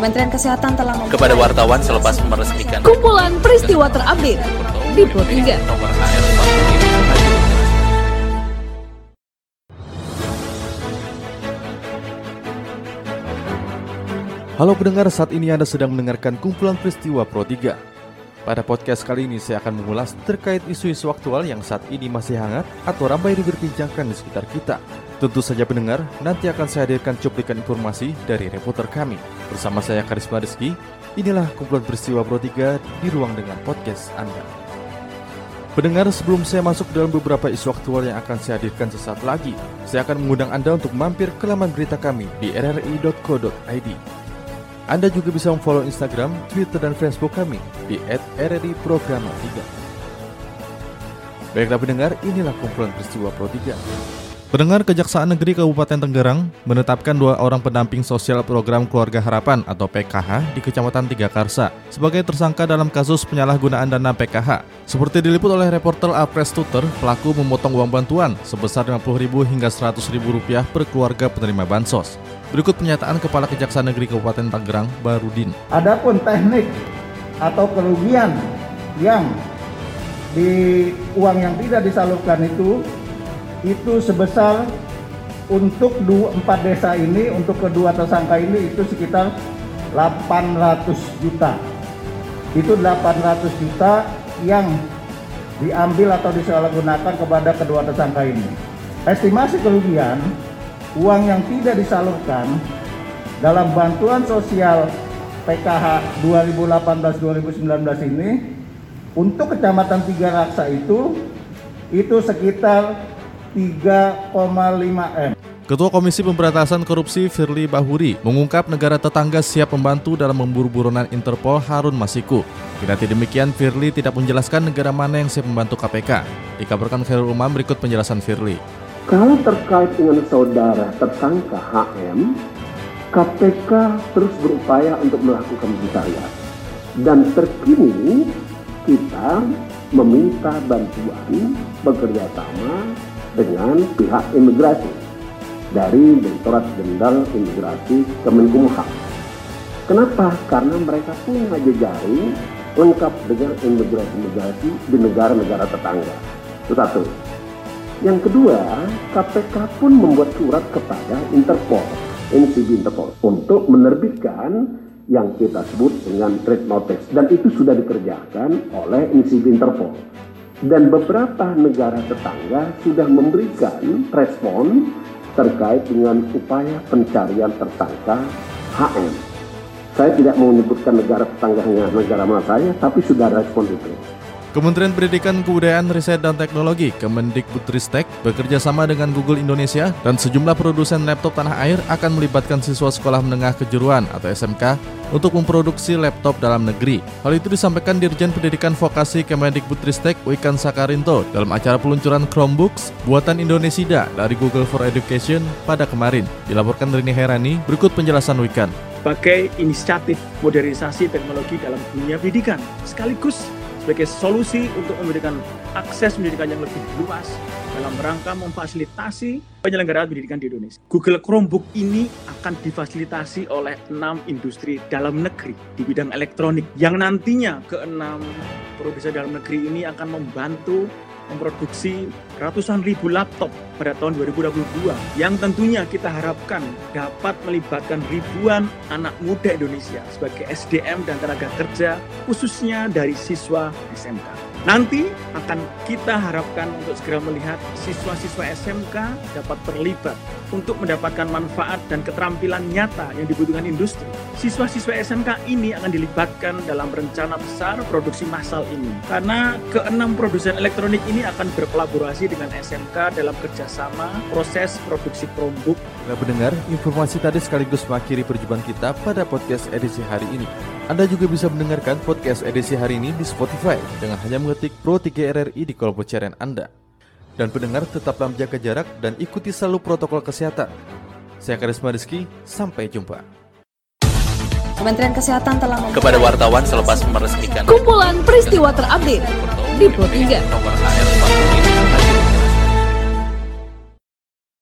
Kementerian Kesehatan telah kepada wartawan selepas meresmikan kumpulan peristiwa terupdate di Pro 3. Halo pendengar, saat ini Anda sedang mendengarkan kumpulan peristiwa Pro 3. Pada podcast kali ini saya akan mengulas terkait isu-isu aktual yang saat ini masih hangat atau ramai diperbincangkan di sekitar kita. Tentu saja pendengar, nanti akan saya hadirkan cuplikan informasi dari reporter kami. Bersama saya Karisma Rizky, inilah kumpulan peristiwa Pro 3 di ruang dengan podcast Anda. Pendengar, sebelum saya masuk dalam beberapa isu aktual yang akan saya hadirkan sesaat lagi, saya akan mengundang Anda untuk mampir ke laman berita kami di rri.co.id anda juga bisa memfollow Instagram, Twitter, dan Facebook kami di @rri_programa3. Baiklah pendengar, inilah kumpulan peristiwa Pro 3. Pendengar Kejaksaan Negeri Kabupaten Tenggerang menetapkan dua orang pendamping sosial program Keluarga Harapan atau PKH di Kecamatan Tiga Karsa sebagai tersangka dalam kasus penyalahgunaan dana PKH. Seperti diliput oleh reporter Alpres Tuter, pelaku memotong uang bantuan sebesar Rp50.000 hingga Rp100.000 per keluarga penerima bansos. Berikut pernyataan Kepala Kejaksaan Negeri Kabupaten Tangerang, Barudin. Adapun teknik atau kerugian yang di uang yang tidak disalurkan itu itu sebesar untuk dua, empat desa ini untuk kedua tersangka ini itu sekitar 800 juta. Itu 800 juta yang diambil atau disalahgunakan kepada kedua tersangka ini. Estimasi kerugian uang yang tidak disalurkan dalam bantuan sosial PKH 2018-2019 ini untuk Kecamatan Tiga Raksa itu itu sekitar 3,5 M. Ketua Komisi Pemberantasan Korupsi Firly Bahuri mengungkap negara tetangga siap membantu dalam memburu buronan Interpol Harun Masiku. Tidak demikian, Firly tidak menjelaskan negara mana yang siap membantu KPK. Dikabarkan Khairul Umam berikut penjelasan Firly. Kalau terkait dengan saudara tersangka HM, KPK terus berupaya untuk melakukan pencarian. Dan terkini kita meminta bantuan bekerja sama dengan pihak imigrasi dari Direktorat Jenderal Imigrasi Kemenkumham. Kenapa? Karena mereka punya jejaring lengkap dengan imigrasi-imigrasi di negara-negara tetangga. Itu satu. Yang kedua, KPK pun membuat surat kepada Interpol, NCB Interpol, untuk menerbitkan yang kita sebut dengan trade notice. Dan itu sudah dikerjakan oleh NCB Interpol. Dan beberapa negara tetangga sudah memberikan respon terkait dengan upaya pencarian tersangka HM. Saya tidak mau menyebutkan negara tetangganya negara mana saya, tapi sudah respon itu. Kementerian Pendidikan Kebudayaan Riset dan Teknologi Kemendikbudristek bekerja sama dengan Google Indonesia dan sejumlah produsen laptop tanah air akan melibatkan siswa sekolah menengah kejuruan atau SMK untuk memproduksi laptop dalam negeri. Hal itu disampaikan Dirjen Pendidikan Vokasi Kemendikbudristek Wikan Sakarinto dalam acara peluncuran Chromebooks buatan Indonesia dari Google for Education pada kemarin. Dilaporkan Rini Herani, berikut penjelasan Wikan. Sebagai inisiatif modernisasi teknologi dalam dunia pendidikan, sekaligus sebagai solusi untuk memberikan akses pendidikan yang lebih luas dalam rangka memfasilitasi penyelenggaraan pendidikan di Indonesia. Google Chromebook ini akan difasilitasi oleh enam industri dalam negeri di bidang elektronik yang nantinya keenam produsen dalam negeri ini akan membantu memproduksi ratusan ribu laptop pada tahun 2022 yang tentunya kita harapkan dapat melibatkan ribuan anak muda Indonesia sebagai SDM dan tenaga kerja khususnya dari siswa SMK. Nanti akan kita harapkan untuk segera melihat siswa-siswa SMK dapat terlibat untuk mendapatkan manfaat dan keterampilan nyata yang dibutuhkan industri. Siswa-siswa SMK ini akan dilibatkan dalam rencana besar produksi massal ini. Karena keenam produsen elektronik ini akan berkolaborasi dengan SMK dalam kerjasama proses produksi Chromebook. Nah, pendengar, informasi tadi sekaligus mengakhiri perjumpaan kita pada podcast edisi hari ini. Anda juga bisa mendengarkan podcast edisi hari ini di Spotify dengan hanya mengetik Pro 3 RRI di kolom pencarian Anda. Dan pendengar tetaplah menjaga jarak dan ikuti selalu protokol kesehatan. Saya Karisma Rizky, sampai jumpa. Kementerian Kesehatan telah kepada wartawan selepas meresmikan kumpulan peristiwa terupdate di Pro 3.